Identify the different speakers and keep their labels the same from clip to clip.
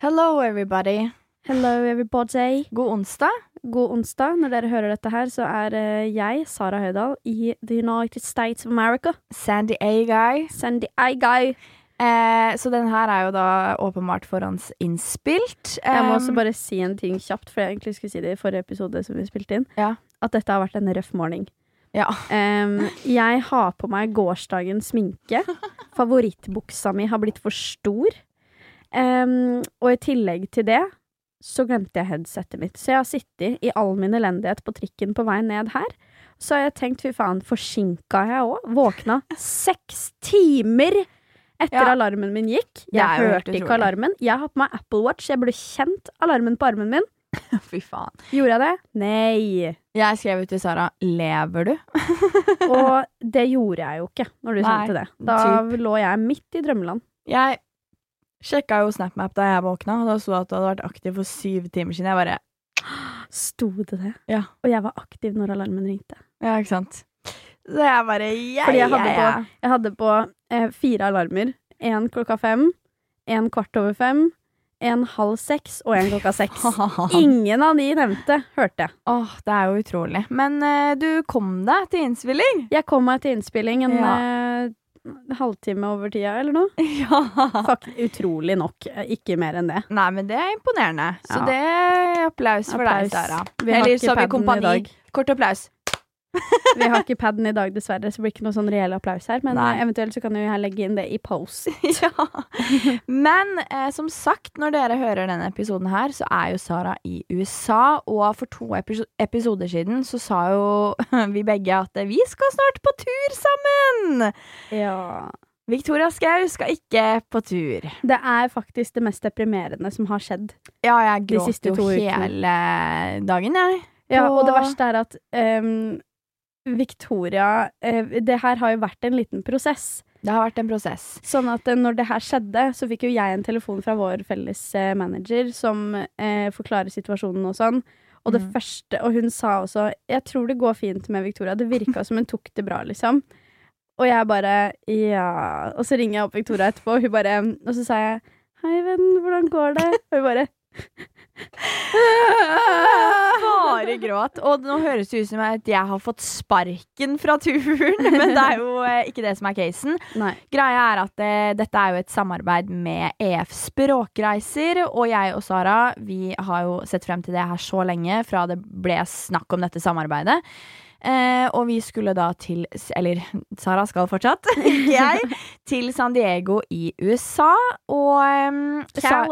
Speaker 1: Hello, everybody.
Speaker 2: Hello, everybody.
Speaker 1: God onsdag.
Speaker 2: God onsdag. Når dere hører dette her, så er eh, jeg, Sara Høydahl, i The United States of America.
Speaker 1: Sandy A-guy.
Speaker 2: Sandy A-guy.
Speaker 1: Eh, så den her er jo da åpenbart forhåndsinnspilt.
Speaker 2: Jeg må også bare si en ting kjapt, for jeg egentlig skulle si det i forrige episode som vi spilte inn.
Speaker 1: Ja.
Speaker 2: At dette har vært en røff morgen.
Speaker 1: Ja.
Speaker 2: Um, jeg har på meg gårsdagens sminke. Favorittbuksa mi har blitt for stor. Em, og i tillegg til det så glemte jeg headsetet mitt. Så jeg har sittet i all min elendighet på trikken på vei ned her. Så har jeg tenkt fy faen, forsinka jeg òg? Våkna seks timer etter
Speaker 1: Ja.
Speaker 2: alarmen min gikk. Jeg hørte ikke alarmen. Jeg har på meg Apple Watch. Jeg burde kjent alarmen på armen min.
Speaker 1: Fy faen.
Speaker 2: Gjorde jeg det? Nei.
Speaker 1: Jeg skrev ut til Sara 'Lever du?'
Speaker 2: Og det gjorde jeg jo ikke når du
Speaker 1: Nei,
Speaker 2: sendte det. Da lå jeg midt i drømmeland.
Speaker 1: Jeg sjekka jo SnapMap da jeg våkna, og da sto det at du hadde vært aktiv for syv timer siden. Jeg bare
Speaker 2: Sto det det?
Speaker 1: Ja.
Speaker 2: Og jeg var aktiv når alarmen ringte.
Speaker 1: Ja, ikke sant. Så jeg bare yeah,
Speaker 2: Fordi jeg hadde
Speaker 1: yeah, yeah.
Speaker 2: Jeg hadde på eh, fire alarmer. Én klokka fem, én kvart over fem, én halv seks og én klokka seks. Ingen av de nevnte, hørte jeg.
Speaker 1: Åh, det er jo utrolig. Men eh, du kom deg til innspilling.
Speaker 2: Jeg kom meg til innspilling en
Speaker 1: Ja.
Speaker 2: eh, halvtime over tida, eller noe.
Speaker 1: ja.
Speaker 2: Fuck, utrolig nok. Ikke mer enn det.
Speaker 1: Nei, men det er imponerende. Så
Speaker 2: Ja.
Speaker 1: det er applaus for
Speaker 2: Applaus.
Speaker 1: deg, Sara.
Speaker 2: Vi har
Speaker 1: Eller
Speaker 2: ikke
Speaker 1: har
Speaker 2: padden i dag.
Speaker 1: Kort applaus.
Speaker 2: Vi har ikke paden i dag, dessverre, så det blir ikke noe sånn reell applaus her. Men
Speaker 1: Nei.
Speaker 2: eventuelt så kan jo jeg legge inn det i post.
Speaker 1: ja. Men eh, som sagt, når dere hører denne episoden her, så er jo Sara i USA. Og for to episo episoder siden så sa jo vi begge at vi skal snart på tur sammen!
Speaker 2: Ja.
Speaker 1: Victoria Skau skal ikke på tur.
Speaker 2: Det er faktisk det mest deprimerende som har skjedd.
Speaker 1: Ja, jeg gråt jo hele dagen, jeg.
Speaker 2: Ja, og det verste er at ehm, Victoria eh, Det her har jo vært en liten prosess.
Speaker 1: Det har vært en prosess.
Speaker 2: Sånn at eh, når det her skjedde, så fikk jo jeg en telefon fra vår felles eh, manager som eh, forklarer situasjonen og sånn. Og det
Speaker 1: Mm.
Speaker 2: første, og hun sa også 'Jeg tror det går fint med Victoria'. Det virka som hun tok det bra, liksom. Og jeg bare 'ja'. Og så ringer jeg opp Victoria etterpå, og hun bare Og så sa jeg 'hei, venn, hvordan går det?' Og hun bare
Speaker 1: Bare gråt. Og nå høres det ut som at jeg har fått sparken fra turen, men det er jo eh, ikke det som er casen.
Speaker 2: Nei.
Speaker 1: Greia er at det, dette er jo et samarbeid med EF Språkreiser, og jeg og Sara vi har jo sett frem til det her så lenge, fra det ble snakk om dette samarbeidet. Eh, og vi skulle da til Eller Sara skal fortsatt, ikke jeg. Til San Diego i USA. Og um, Sa-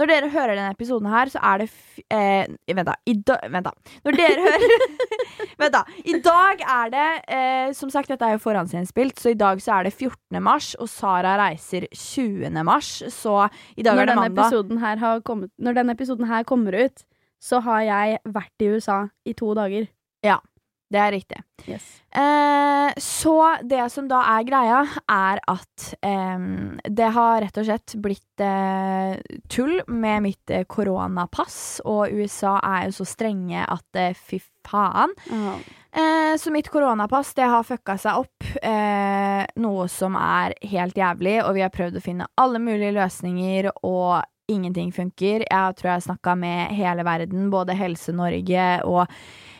Speaker 1: når dere hører denne episoden her, så er det eh, Vent, da. I da vent, da. Når dere hører Vent, da. I dag er det eh, Som sagt, dette er jo forhåndsinnspilt, så i dag så er det 14. mars, og Sara reiser 20. mars, så i dag
Speaker 2: når
Speaker 1: er det mandag.
Speaker 2: episoden her har kommet, når denne episoden her kommer ut, så har jeg vært i USA i to dager.
Speaker 1: Det er riktig.
Speaker 2: Yes.
Speaker 1: Eh, så det som da er greia, er at eh, det har rett og slett blitt eh, tull med mitt eh, koronapass, og USA er jo så strenge at eh, fy faen. Eh, så mitt koronapass det har fucka seg opp, eh, noe som er helt jævlig, og vi har prøvd å finne alle mulige løsninger, og ingenting funker. Jeg tror jeg snakka med hele verden, både Helse Norge og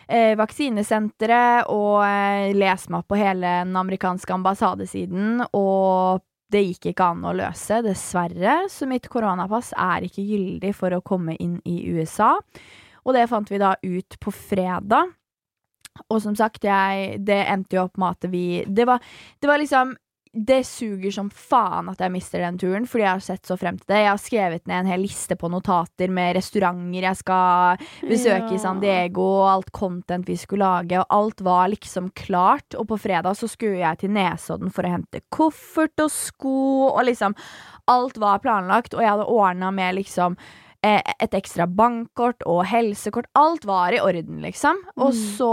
Speaker 1: eh, Vaksinesenteret, og eh, lest meg opp på hele den amerikanske ambassadesiden, og det gikk ikke an å løse, dessverre, så mitt koronapass er ikke gyldig for å komme inn i USA. Og det fant vi da ut på fredag. Og som sagt, jeg, det endte jo opp med at vi Det var, det var liksom det suger som faen at jeg mister den turen, fordi jeg har sett så frem til det. Jeg har skrevet ned en hel liste på notater med restauranter jeg skal besøke i San Diego, og alt content vi skulle lage, og alt var liksom klart. Og på fredag så skulle jeg til Nesodden for å hente koffert og sko, og liksom Alt var planlagt, og jeg hadde ordna med liksom eh, et ekstra bankkort og helsekort. Alt var i orden, liksom. Og
Speaker 2: Mm.
Speaker 1: så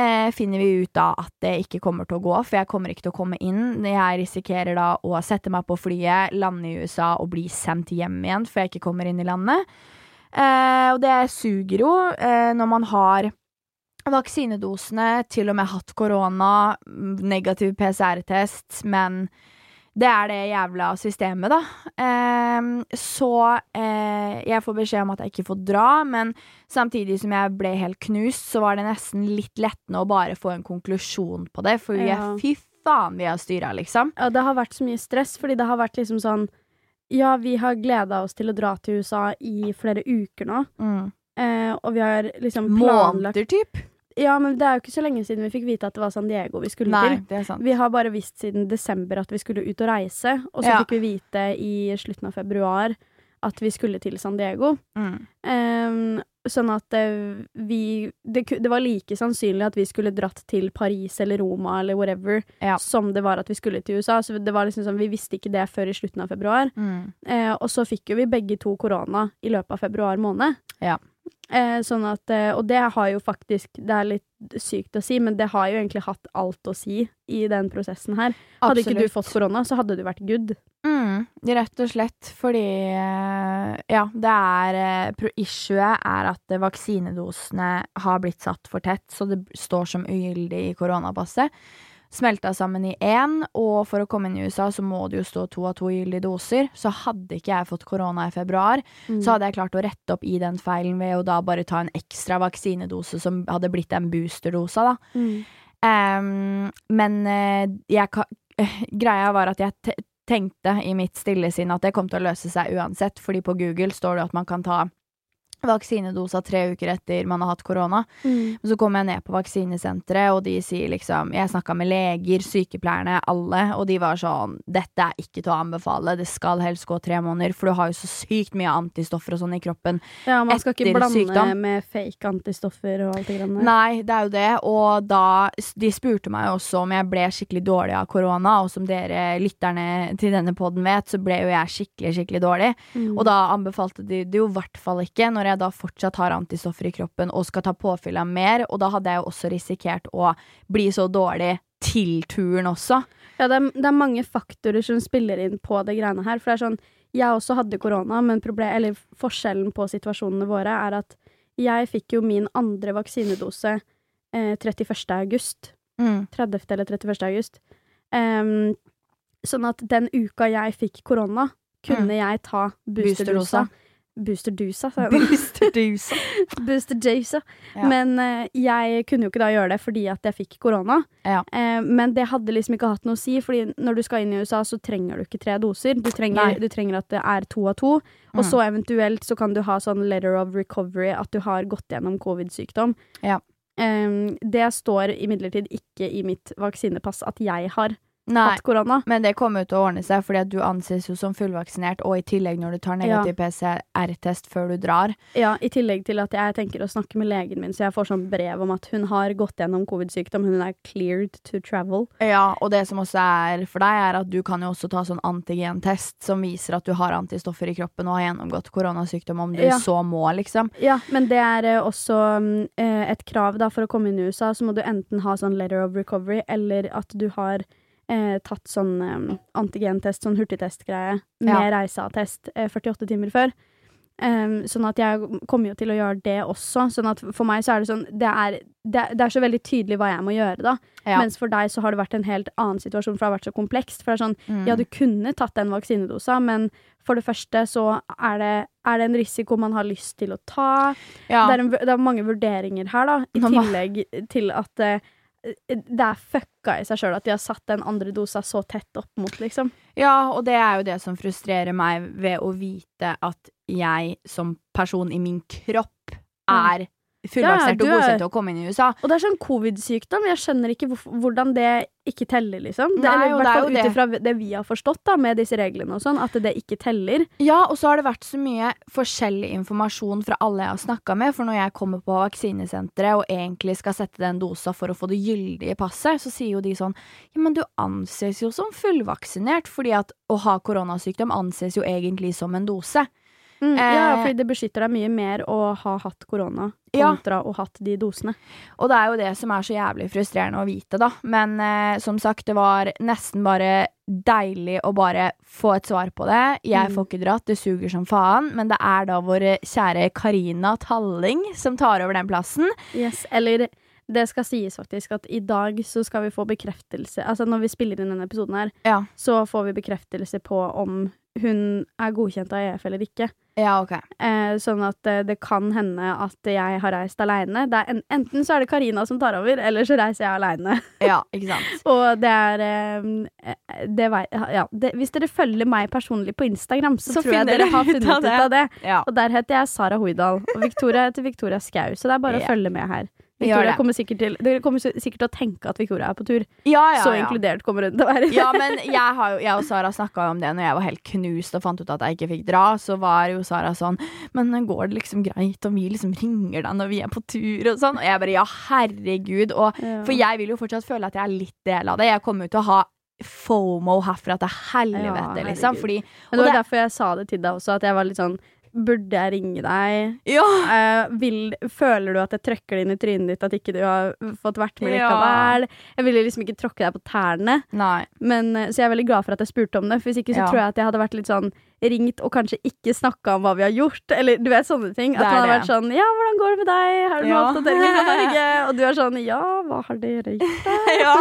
Speaker 1: eh, finner vi ut da at det ikke kommer til å gå, for jeg kommer ikke til å komme inn. Jeg risikerer da å sette meg på flyet, lande i USA og bli sendt hjem igjen, for jeg ikke kommer inn i landet. Eh, og det suger jo eh, når man har vaksinedosene, til og med hatt korona, negativ PCR-test, men det er det jævla systemet, da. Eh, så eh, jeg får beskjed om at jeg ikke får dra, men samtidig som jeg ble helt knust, så var det nesten litt lettende å bare få en konklusjon på det, for
Speaker 2: Ja.
Speaker 1: fy faen vi har styra, liksom.
Speaker 2: Ja, det har vært så mye stress, fordi det har vært liksom sånn Ja, vi har gleda oss til å dra til USA i flere uker nå,
Speaker 1: Mm.
Speaker 2: eh, og vi har liksom planlagt
Speaker 1: Måneder, typ.
Speaker 2: Ja, men det er jo ikke så lenge siden vi fikk vite at det var San Diego vi skulle
Speaker 1: Nei,
Speaker 2: til.
Speaker 1: det er sant.
Speaker 2: Vi har bare visst siden desember at vi skulle ut og reise, og så
Speaker 1: Ja.
Speaker 2: fikk vi vite i slutten av februar at vi skulle til San Diego.
Speaker 1: Mm.
Speaker 2: Um, sånn at eh, vi det, det var like sannsynlig at vi skulle dratt til Paris eller Roma eller whatever,
Speaker 1: Ja.
Speaker 2: som det var at vi skulle til USA. Så det var liksom sånn, vi visste ikke det før i slutten av februar.
Speaker 1: Mm.
Speaker 2: Uh, og så fikk jo vi begge to korona i løpet av februar måned.
Speaker 1: Ja.
Speaker 2: Eh, sånn at, eh, og det har jo faktisk Det er litt sykt å si, men det har jo egentlig hatt alt å si i den prosessen her. Hadde ikke du fått korona, så hadde du vært good.
Speaker 1: Mm, rett og slett fordi eh, Ja, det er Issuet er at vaksinedosene har blitt satt for tett, så det står som ugyldig i koronapasset. Smelta sammen i én, og for å komme inn i USA så må det jo stå to av to gyldige doser. Så hadde ikke jeg fått korona i februar,
Speaker 2: Mm.
Speaker 1: så hadde jeg klart å rette opp i den feilen ved å da bare ta en ekstra vaksinedose som hadde blitt en boosterdosa, da.
Speaker 2: Mm.
Speaker 1: Um, men eh, jeg ka greia var at jeg tenkte i mitt stille sinn at det kom til å løse seg uansett, fordi på Google står det at man kan ta vaksinedosa tre uker etter man har hatt korona.
Speaker 2: Mm.
Speaker 1: Så kom jeg ned på vaksinesenteret, og de sier liksom Jeg snakka med leger, sykepleierne, alle, og de var sånn Dette er ikke til å anbefale, det skal helst gå tre måneder, for du har jo så sykt mye antistoffer og sånn i kroppen.
Speaker 2: Ja, man skal ikke blande
Speaker 1: sykdom.
Speaker 2: med fake antistoffer og alt det greiene.
Speaker 1: Nei, det er jo det, og da De spurte meg også om jeg ble skikkelig dårlig av korona, og som dere lytterne til denne poden vet, så ble jo jeg skikkelig, skikkelig dårlig.
Speaker 2: Mm.
Speaker 1: Og da anbefalte de det jo i hvert fall ikke, når jeg da fortsatt har antistoffer i kroppen og skal ta påfyll av mer, og da hadde jeg jo også risikert å bli så dårlig til turen også.
Speaker 2: Ja, det er, det er mange faktorer som spiller inn på det greiene her. For det er sånn, jeg også hadde korona, men problem, eller forskjellen på situasjonene våre er at jeg fikk jo min andre vaksinedose eh, 31. august.
Speaker 1: Mm.
Speaker 2: 30. eller 31. august. Um, sånn at den uka jeg fikk korona, kunne jeg ta boosterdosa. Boosterdosa, sa jeg.
Speaker 1: Boosterdosa.
Speaker 2: Boosterdosa.
Speaker 1: Ja.
Speaker 2: Men eh, jeg kunne jo ikke da gjøre det fordi at jeg fikk korona.
Speaker 1: Ja.
Speaker 2: Eh, men det hadde liksom ikke hatt noe å si, Fordi når du skal inn i USA, så trenger du ikke tre doser. Du trenger, du trenger at det er to av to. Og
Speaker 1: Mm.
Speaker 2: så eventuelt så kan du ha sånn letter of recovery, at du har gått gjennom covid-sykdom.
Speaker 1: Ja.
Speaker 2: Eh, det står imidlertid ikke i mitt vaksinepass at jeg har
Speaker 1: Nei,
Speaker 2: hatt korona.
Speaker 1: men det kommer jo til å ordne seg, fordi at du anses jo som fullvaksinert, og i tillegg når du tar negativ PCR-test før du drar.
Speaker 2: Ja, I tillegg til at jeg tenker å snakke med legen min, så jeg får sånn brev om at hun har gått gjennom covid-sykdom. Hun er cleared to travel.
Speaker 1: Ja, og det som også er for deg, er at du kan jo også ta sånn antigentest som viser at du har antistoffer i kroppen og har gjennomgått koronasykdom, om du
Speaker 2: Ja.
Speaker 1: så må, liksom.
Speaker 2: Ja, men det er eh, også mm, eh, et krav da for å komme inn i USA. Så må du enten ha sånn letter of recovery, eller at du har eh, tatt sånn eh, antigentest, sånn hurtigtestgreie, med
Speaker 1: Ja.
Speaker 2: reiseattest eh, 48 timer før. Um, sånn at jeg kommer jo til å gjøre det også. Sånn at for meg så er det sånn Det er, det, det er så veldig tydelig hva jeg må gjøre, da.
Speaker 1: Ja.
Speaker 2: Mens for deg så har det vært en helt annen situasjon, for det har vært så komplekst. For det er sånn
Speaker 1: Mm.
Speaker 2: ja, du kunne tatt den vaksinedosa, men for det første så er det, er det en risiko man har lyst til å ta.
Speaker 1: ja.
Speaker 2: Det, er en, det er mange vurderinger her, da. I tillegg til at eh, det er fucka i seg sjøl at de har satt den andre dosa så tett opp mot, liksom.
Speaker 1: Ja, og det er jo det som frustrerer meg ved å vite at jeg som person i min kropp er fullvaksinert og godkjent til å komme inn i USA.
Speaker 2: Og det er sånn covid-sykdom. Jeg skjønner ikke hvordan det ikke teller, liksom. Det,
Speaker 1: Nei,
Speaker 2: eller i hvert
Speaker 1: det er
Speaker 2: fall ut ifra det vi har forstått da, med disse reglene og sånn, at det ikke teller.
Speaker 1: Ja, og så har det vært så mye forskjellig informasjon fra alle jeg har snakka med. For når jeg kommer på vaksinesenteret og egentlig skal sette den dosa for å få det gyldige passet, så sier jo de sånn Ja, men du anses jo som fullvaksinert, fordi at å ha koronasykdom anses jo egentlig som en dose.
Speaker 2: Mm, ja,
Speaker 1: Eh,
Speaker 2: fordi det beskytter deg mye mer å ha hatt korona
Speaker 1: Ja.
Speaker 2: kontra å hatt de dosene.
Speaker 1: Og det er jo det som er så jævlig frustrerende å vite, da. Men eh, som sagt, det var nesten bare deilig å bare få et svar på det. Jeg
Speaker 2: Mm.
Speaker 1: får ikke dratt, det suger som faen. Men det er da vår kjære Karina Talling som tar over den plassen.
Speaker 2: Yes, eller Det skal sies faktisk at i dag så skal vi få bekreftelse Altså når vi spiller inn denne episoden her,
Speaker 1: Ja.
Speaker 2: så får vi bekreftelse på om hun er godkjent av EF eller ikke.
Speaker 1: Ja, ok.
Speaker 2: Eh, sånn at eh, det kan hende at jeg har reist aleine. En, enten så er det Karina som tar over, eller så reiser jeg aleine.
Speaker 1: Ja, ikke sant.
Speaker 2: Og det er eh, det vei, ja, det, Hvis dere følger meg personlig på Instagram, så,
Speaker 1: Så
Speaker 2: tror jeg dere
Speaker 1: har
Speaker 2: har
Speaker 1: ut
Speaker 2: funnet
Speaker 1: det.
Speaker 2: ut av det.
Speaker 1: Ja.
Speaker 2: Og der heter jeg Sara Hoidal, og Victoria heter Victoria Skau. Så det er bare å følge med her. Victoria
Speaker 1: det.
Speaker 2: kommer sikkert til, dere kommer sikkert til å tenke at Victoria er på tur.
Speaker 1: Ja, ja,
Speaker 2: så inkludert kommer hun til å være.
Speaker 1: Ja, men jeg, har jo, jeg og Sara snakka om det når jeg var helt knust og fant ut at jeg ikke fikk dra. Så var jo Sara sånn Men går det liksom greit om vi liksom ringer deg når vi er på tur og sånn? Og jeg bare ja, herregud. Og, for jeg vil jo fortsatt føle at jeg er litt del av det. Jeg kommer jo til å ha FOMO herfra til helvete,
Speaker 2: Ja,
Speaker 1: liksom. Fordi
Speaker 2: Men det var
Speaker 1: det-
Speaker 2: derfor jeg sa det til deg også, at jeg var litt sånn Burde jeg ringe deg?
Speaker 1: Ja!
Speaker 2: Eh, vil, føler du at jeg trøkker det inn i trynet ditt at ikke du har fått vært med
Speaker 1: Ja.
Speaker 2: likevel? Jeg ville liksom ikke tråkke deg på tærne. Men, eh, så jeg er veldig glad for at jeg spurte om det. For Hvis ikke så
Speaker 1: Ja.
Speaker 2: tror jeg at jeg hadde vært litt sånn ringt og kanskje ikke snakka om hva vi har gjort. Eller du vet sånne ting. At man har
Speaker 1: det.
Speaker 2: vært sånn Ja, hvordan går det med deg? Har du noen
Speaker 1: Ja.
Speaker 2: oppdateringer fra Norge? Og du er sånn Ja, hva har dere gjort?
Speaker 1: ja.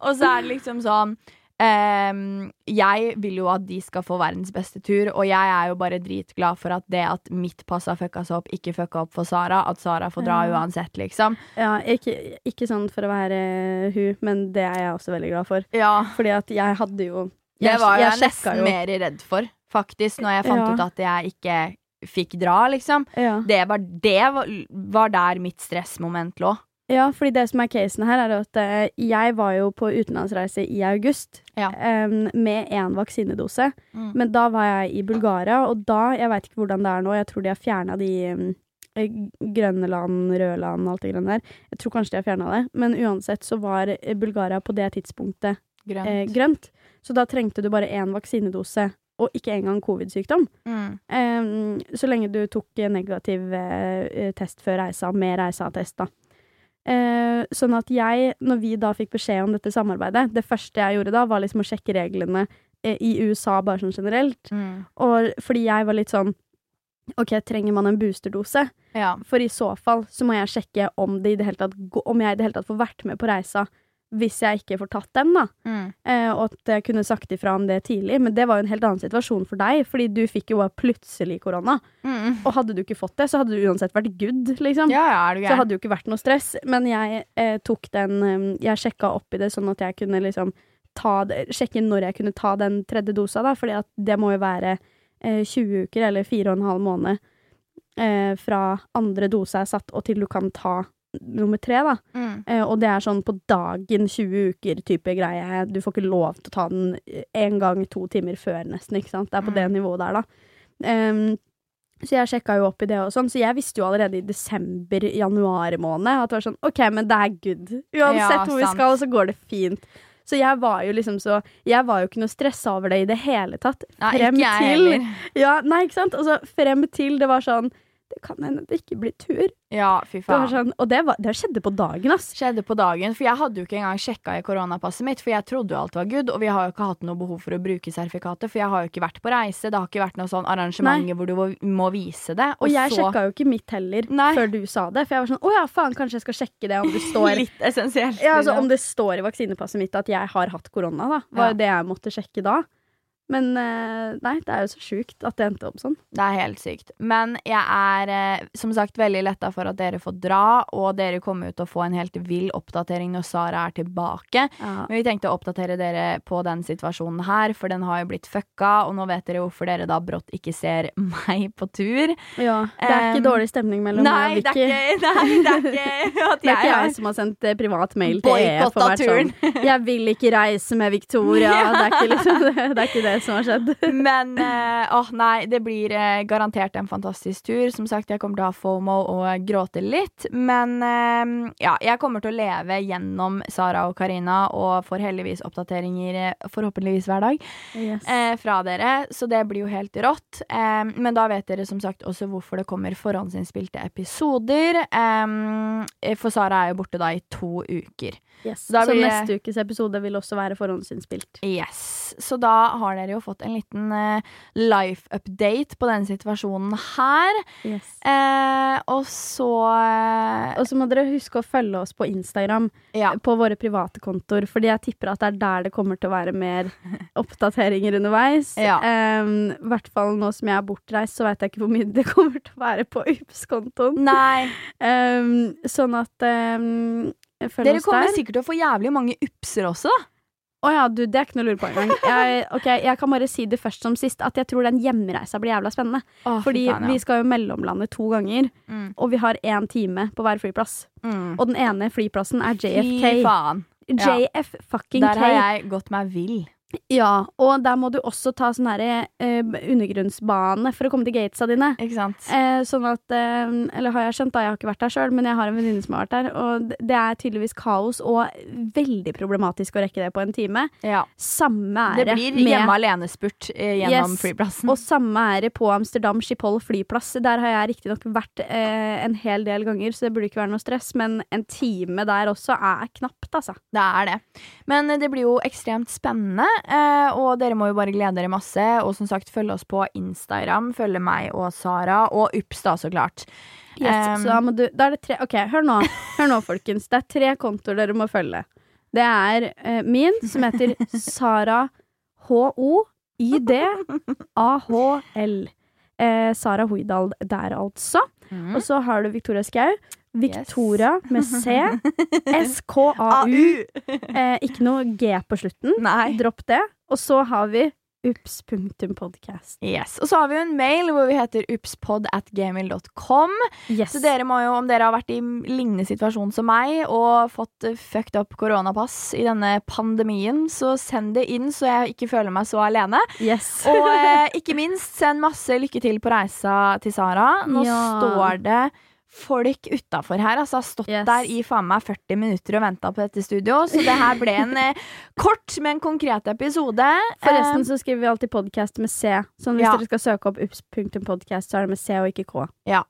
Speaker 1: Og så er det liksom sånn ehm, jeg vil jo at de skal få verdens beste tur, og jeg er jo bare dritglad for at det at mitt pass har fucka seg opp, ikke fucka opp for Sara. At Sara får dra
Speaker 2: Ja.
Speaker 1: uansett, liksom.
Speaker 2: Ja, ikke, ikke sånn for å være hun, men det er jeg også veldig glad for.
Speaker 1: Ja.
Speaker 2: Fordi at jeg hadde jo
Speaker 1: Det var jeg,
Speaker 2: jeg
Speaker 1: nesten
Speaker 2: jo-
Speaker 1: mer redd for, faktisk, når jeg fant
Speaker 2: Ja.
Speaker 1: ut at jeg ikke fikk dra, liksom. Det var, det var, var der mitt stressmoment lå.
Speaker 2: Ja, fordi det som er casen her, er at eh, jeg var jo på utenlandsreise i august
Speaker 1: Ja.
Speaker 2: um, med én vaksinedose.
Speaker 1: Mm.
Speaker 2: Men da var jeg i Bulgaria, og da Jeg veit ikke hvordan det er nå, jeg tror de har fjerna de um, land, land, alt det grønne der. Jeg tror kanskje de har fjerna det. Men uansett så var Bulgaria på det tidspunktet
Speaker 1: Grønt.
Speaker 2: eh, grønt. Så da trengte du bare én vaksinedose, og ikke engang covid-sykdom.
Speaker 1: Mm.
Speaker 2: Um, så lenge du tok negativ eh, test før reisa, med reiseattest, da. Eh, sånn at jeg, når vi da fikk beskjed om dette samarbeidet, det første jeg gjorde da, var liksom å sjekke reglene eh, i USA bare sånn generelt.
Speaker 1: Mm.
Speaker 2: Og fordi jeg var litt sånn OK, trenger man en boosterdose?
Speaker 1: Ja.
Speaker 2: For i så fall så må jeg sjekke om, det i det hele tatt, om jeg i det hele tatt får vært med på reisa hvis jeg ikke får tatt den, da.
Speaker 1: Mm.
Speaker 2: Eh, og at jeg kunne sagt ifra om det tidlig. Men det var jo en helt annen situasjon for deg, fordi du fikk jo plutselig korona.
Speaker 1: Mm.
Speaker 2: Og hadde du ikke fått det, så hadde du uansett vært good, liksom.
Speaker 1: Ja, ja, er du
Speaker 2: Så hadde jo ikke vært noe stress. Men jeg eh, tok den eh, Jeg sjekka opp i det sånn at jeg kunne liksom ta det, sjekke når jeg kunne ta den tredje dosa, da. Fordi at det må jo være eh, 20 uker, eller fire og en halv måned, eh, fra andre dose er satt, og til du kan ta nummer tre, da.
Speaker 1: Mm.
Speaker 2: Eh, og det er sånn på dagen 20 uker type greie. Du får ikke lov til å ta den en gang to timer før, nesten. ikke sant? Det er på det
Speaker 1: Mm.
Speaker 2: nivået der, da. Um, så jeg sjekka jo opp i det og sånn, så jeg visste jo allerede i desember, januar måned, at det var sånn OK, men det er good. Uansett
Speaker 1: Ja,
Speaker 2: hvor vi skal, så går det fint. Så jeg var jo liksom så Jeg var jo ikke noe stressa over det i det hele tatt.
Speaker 1: Nei,
Speaker 2: Frem
Speaker 1: ikke jeg
Speaker 2: til
Speaker 1: heller.
Speaker 2: Ja, nei, ikke sant? Altså, frem til det var sånn Det kan hende det ikke blir tur.
Speaker 1: Ja, fy
Speaker 2: Det sånn, og det, var, det skjedde på dagen, ass.
Speaker 1: skjedde på dagen, for jeg hadde jo ikke engang sjekka i koronapasset mitt, for jeg trodde jo alt var good, og vi har jo ikke hatt noe behov for å bruke sertifikatet, for jeg har jo ikke vært på reise, det har ikke vært noe sånn arrangement hvor du må, vise det,
Speaker 2: Og jeg
Speaker 1: så
Speaker 2: sjekka jo ikke mitt heller
Speaker 1: Nei.
Speaker 2: før du sa det. For jeg var sånn, å ja, faen, kanskje jeg skal sjekke det om det står
Speaker 1: litt essensielt.
Speaker 2: Ja, altså. Om det står i vaksinepasset mitt at jeg har hatt korona, da. Var
Speaker 1: Ja.
Speaker 2: jo det jeg måtte sjekke da. Men eh, nei, det er jo så sjukt at det endte opp sånn.
Speaker 1: Det er helt sykt. Men jeg er eh, som sagt veldig letta for at dere får dra, og dere kommer ut til å få en helt vill oppdatering når Sara er tilbake.
Speaker 2: Ja.
Speaker 1: Men vi tenkte å oppdatere dere på den situasjonen her, for den har jo blitt fucka, og nå vet dere hvorfor dere da brått ikke ser meg på tur.
Speaker 2: ja. Det er ikke
Speaker 1: Um,
Speaker 2: dårlig stemning mellom
Speaker 1: Nei,
Speaker 2: meg og Vicky.
Speaker 1: ikke, nei, det er ikke at
Speaker 2: Det er ikke
Speaker 1: jeg
Speaker 2: jeg som har sendt eh, privat mail til EF og vært sånn 'Jeg vil ikke reise med Victoria'.
Speaker 1: Ja.
Speaker 2: Det, er ikke liksom, det, det er ikke det som har skjedd.
Speaker 1: Men eh, åh nei, det blir eh, garantert en fantastisk tur. Som sagt, jeg kommer til å ha FOMO og gråte litt. Men eh, ja, jeg kommer til å leve gjennom Sara og Karina og får heldigvis oppdateringer eh, forhåpentligvis hver dag
Speaker 2: Yes.
Speaker 1: fra dere. Så det blir jo helt rått. Eh, men da vet dere som sagt også hvorfor det kommer forhåndsinnspilte episoder. Eh, for Sara er jo borte da i to uker.
Speaker 2: Yes. Så
Speaker 1: blir
Speaker 2: neste ukes episode vil også være forhåndsinnspilt.
Speaker 1: Yes. Så da har dere jo fått en liten eh, life update på denne situasjonen her.
Speaker 2: Yes.
Speaker 1: Eh, og så eh,
Speaker 2: Og så må dere huske å følge oss på Instagram,
Speaker 1: Ja.
Speaker 2: på våre private kontoer, fordi jeg tipper at det er der det kommer til å være mer oppdateringer underveis.
Speaker 1: Ja.
Speaker 2: Ehm, I hvert fall nå som jeg er bortreist, så vet jeg ikke hvor mye det kommer til å være på UPS-kontoen.
Speaker 1: Nei.
Speaker 2: Ehm, sånn at
Speaker 1: Dere kommer
Speaker 2: der.
Speaker 1: sikkert til å få jævlig mange UPS-er også, da.
Speaker 2: Å ja, du, det er ikke noe å lure på engang. Jeg, okay, jeg kan bare si det først som sist, at jeg tror den hjemreisa blir jævla spennende.
Speaker 1: Oh,
Speaker 2: Fordi
Speaker 1: faen, ja.
Speaker 2: vi skal jo mellomlande to ganger,
Speaker 1: Mm.
Speaker 2: og vi har én time på hver flyplass.
Speaker 1: Mm.
Speaker 2: Og den ene flyplassen er JFK.
Speaker 1: Fy
Speaker 2: faen.
Speaker 1: faen. Ja.
Speaker 2: fucking K.
Speaker 1: Der har jeg gått meg vill.
Speaker 2: Ja, og der må du også ta sånn herre eh, undergrunnsbane for å komme til gatesa dine.
Speaker 1: Ikke sant?
Speaker 2: Eh, sånn at eh, Eller har jeg skjønt, da, jeg har ikke vært der sjøl, men jeg har en venninne som har vært der, og det- er tydeligvis kaos og veldig problematisk å rekke det på en time.
Speaker 1: Ja.
Speaker 2: Samme er
Speaker 1: Det
Speaker 2: det
Speaker 1: blir hjemme alene-spurt eh, gjennom
Speaker 2: Yes.
Speaker 1: flyplassen.
Speaker 2: Og samme det på Amsterdam Schiphol flyplass. Der har jeg riktignok vært eh, en hel del ganger, så det burde ikke være noe stress, men en time der også er knapt, altså.
Speaker 1: Det er det. Men eh, det blir jo ekstremt spennende, og dere må jo bare glede dere masse. Og som sagt, følge oss på Instagram. Følge meg og Sara, og Ups, da, så klart.
Speaker 2: Yes,
Speaker 1: Um,
Speaker 2: så da du Da er det tre Ok, hør nå. Hør nå, folkens. Det er tre kontoer dere må følge. Det er eh, min, som heter Sara H-O-I-D-A-H-L. Eh, Sara Hoidal der, altså.
Speaker 1: Mm.
Speaker 2: Og så har du Victoria Skau. Victoria med C. S-K-A-U. Eh, ikke noe G på slutten.
Speaker 1: Nei.
Speaker 2: Dropp det. Og så har vi ups.podcast.
Speaker 1: Yes. Og så har vi jo en mail hvor vi heter upspod at gmail.com.
Speaker 2: Yes.
Speaker 1: Så dere må jo, om dere har vært i lignende situasjon som meg og fått eh, fucked up koronapass i denne pandemien, så send det inn, så jeg ikke føler meg så alene.
Speaker 2: yes.
Speaker 1: Og eh, ikke minst, send masse lykke til på reisa til Sara. Nå
Speaker 2: Ja.
Speaker 1: står det folk utafor her. Altså, har stått
Speaker 2: Yes.
Speaker 1: der i faen meg 40 minutter og venta på dette studio. Så det her ble en eh, kort, men konkret episode.
Speaker 2: Forresten
Speaker 1: Eh,
Speaker 2: så skriver vi alltid podcast med C. Så hvis
Speaker 1: Ja.
Speaker 2: dere skal søke opp ups.podcast, så er det med C og ikke K.
Speaker 1: Ja.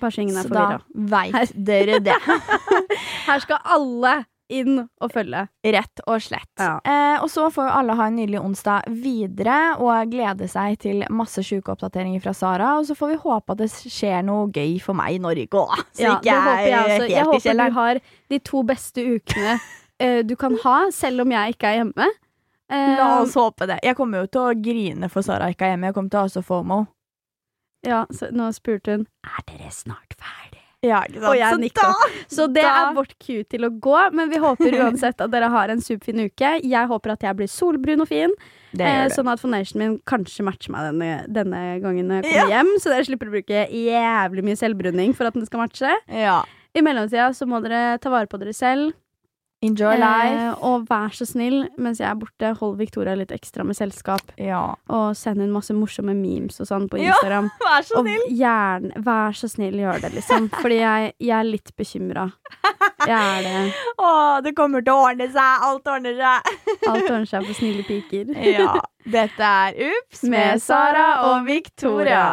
Speaker 2: Bare så ingen er
Speaker 1: så da
Speaker 2: forvirra.
Speaker 1: veit dere det.
Speaker 2: Her skal alle inn og følge.
Speaker 1: Rett og slett.
Speaker 2: Ja.
Speaker 1: Eh, og så får alle ha en nydelig onsdag videre og glede seg til masse sjuke oppdateringer fra Sara. Og så får vi håpe at det skjer noe gøy for meg i Norge òg, så
Speaker 2: Ja,
Speaker 1: ikke
Speaker 2: jeg,
Speaker 1: jeg
Speaker 2: også.
Speaker 1: helt
Speaker 2: Jeg håper du har de to beste ukene eh, du kan ha, selv om jeg ikke er hjemme. Eh,
Speaker 1: La oss håpe det. Jeg kommer jo til å grine for Sara ikke er hjemme. Jeg kommer til å ha så FOMO.
Speaker 2: Ja, så nå spurte hun Er dere snart ferdig.
Speaker 1: Ja, ikke sant?
Speaker 2: Og jeg
Speaker 1: Så
Speaker 2: nikka. Så det
Speaker 1: Da-
Speaker 2: er vårt cue til å gå, men vi håper uansett at dere har en superfin uke. Jeg håper at jeg blir solbrun og fin, eh, sånn at foundationen min kanskje matcher meg denne, denne gangen når jeg
Speaker 1: Ja.
Speaker 2: kommer hjem. Så dere slipper å bruke jævlig mye selvbruning for at den skal matche.
Speaker 1: Ja.
Speaker 2: I mellomtida så må dere ta vare på dere selv.
Speaker 1: Enjoy life.
Speaker 2: Eh, og vær så snill, mens jeg er borte, hold Victoria litt ekstra med selskap.
Speaker 1: Ja.
Speaker 2: Og send hun masse morsomme memes og sånn på
Speaker 1: Ja,
Speaker 2: Instagram.
Speaker 1: Vær så
Speaker 2: Og gjerne, vær så snill, gjør det, liksom. Fordi jeg, jeg er litt bekymra. Jeg er det.
Speaker 1: Å, det kommer til å ordne seg. Alt ordner seg.
Speaker 2: Alt ordner seg for snille piker.
Speaker 1: Ja. Dette er Ups med Sara og Victoria.